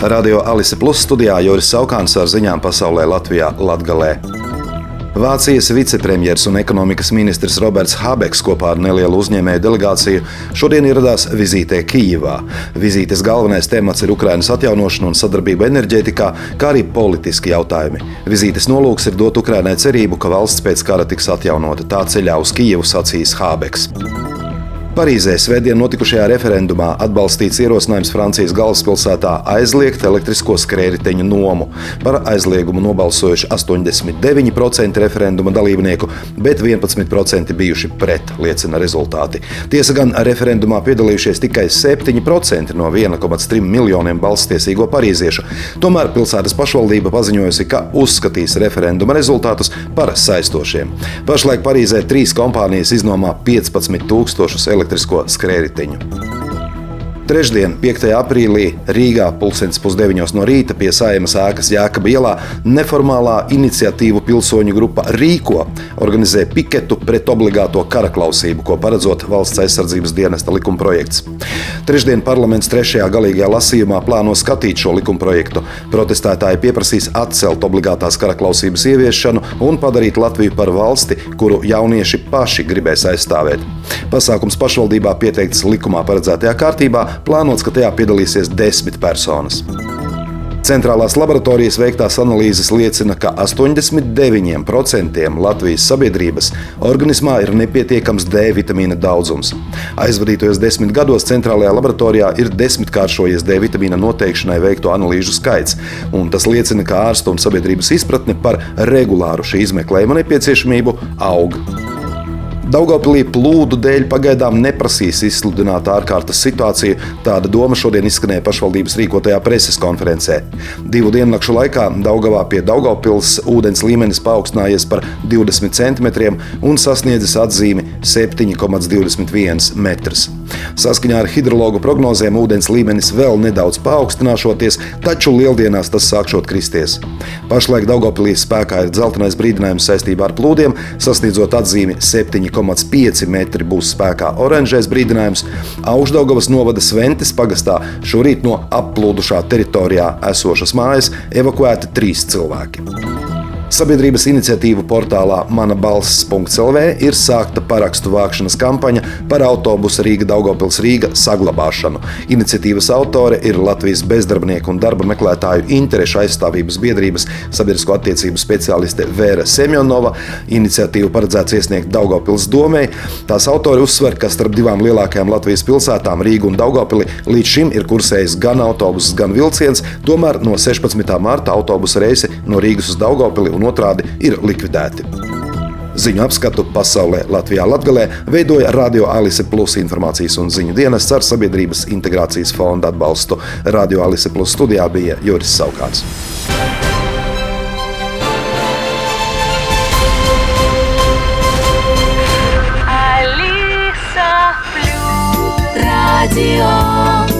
Radio Alise Plus studijā Joris Saukāns ar ziņām pasaulē Latvijā Latgalē. Vācijas vicepremjers un ekonomikas ministrs Roberts Habeks kopā ar nelielu uzņēmēju delegāciju šodien ieradās vizītē Kijivā. Vizītes galvenais temats ir Ukrainas atjaunošana un sadarbība enerģētikā, kā arī politiski jautājumi. Vizītes nolūks ir dot Ukrainai cerību, ka valsts pēc kara tiks atjaunota. Tā ceļā uz Kijevu sacīs Habeks. Parīzē svētdien notikušajā referendumā atbalstīts ierosinājums Francijas galvaspilsētā aizliegt elektrisko skrējriteņu nomu. Par aizliegumu nobalsojuši 89% referenduma dalībnieku, bet 11% bijuši pret, liecina rezultāti. Tiesa gan referendumā piedalījušies tikai 7% no 1,3 miljoniem balstiesīgo parīziešu. Tomēr pilsētas pašvaldība paziņojusi, ka uzskatīs referenduma rezultātus par saistošiem. Pašlaik Parīzē trīs kompānijas iznomā 15 tūkstošus elektrisko elektrisko skrējriteņu. Trešdien, 5. aprīlī, Rīgā pulkstenis pusdeviņos no rīta pie Saimas ēkas Jēkabā ielā neformālā iniciatīvu pilsoņu grupa Rīko organizē piketu pret obligāto karaklausību, ko paredzot valsts aizsardzības dienesta likumprojekts. Trešdien parlaments trešajā galīgajā lasījumā plāno skatīt šo likumprojektu. Protestētāji pieprasīs atcelt obligātās karaklausības ieviešanu un padarīt Latviju par valsti, kuru jaunieši paši gribēs aizstāvēt. Pasākums pašvaldībā pieteikts likumā paredzētajā kārtībā, plānots, ka tajā piedalīsies desmit personas. Centrālās laboratorijas veiktās analīzes liecina, ka 89% Latvijas sabiedrības organismā ir nepietiekams D vitamīna daudzums. Aizvadītajos desmit gados centrālajā laboratorijā ir desmitkāršojies D vitamīna noteikšanai veikto analīžu skaits, un tas liecina, ka ārstu un sabiedrības izpratne par regulāru šī izmeklējuma nepieciešamību aug. Daugopilī plūdu dēļ pagaidām neprasīs izsludināt ārkārtas situāciju. Tāda doma šodien izskanēja pašvaldības rīkotajā preses konferencē. Divu diennakšu laikā Daugavā pie Daugopils ūdens līmenis paaugstinājies par 20 cm un sasniedzis atzīmi 7,21 metrus. Saskaņā ar hidrologu prognozēm ūdens līmenis vēl nedaudz paaugstināšoties, taču lieldienās tas sākšot kristies. Pašlaik Daugopilī spēkā ir dzeltenais brīdinājums saistībā ar plūdiem, sasniedzot atzīmi 7,21 1,5 metri būs spēkā oranžais brīdinājums. Augstdaugavas novada Sventes pagastā šorīt no applūdušā teritorijā esošas mājas evakuēti trīs cilvēki. Sabiedrības iniciatīvu portālā Mana balss.lv ir sākta parakstu vākšanas kampaņa par autobusu Rīga Daugopils Rīga saglabāšanu. Iniciatīvas autore ir Latvijas bezdarbnieku un darba meklētāju interešu aizstāvības biedrības sabiedrisko attiecību speciāliste Vēra Semjonova. Iniciatīvu paredzēts iesniegt Daugopils domē. Tās autori uzsver, ka starp divām lielākajām Latvijas pilsētām Rīgu un Daugopili līdz šim ir kursējis gan autobuss, gan vilciens, tomēr no 16. marta autobusa reisi no Rīgas uz Daugopili un otrādi ir likvidēti. Ziņu apskatu pasaulē Latvijā Latgalē veidoja Radio Alise Plus informācijas un ziņu dienas ar Sabiedrības integrācijas fonda atbalstu. Radio Alise Plus studijā bija Juris Saukāns. Radio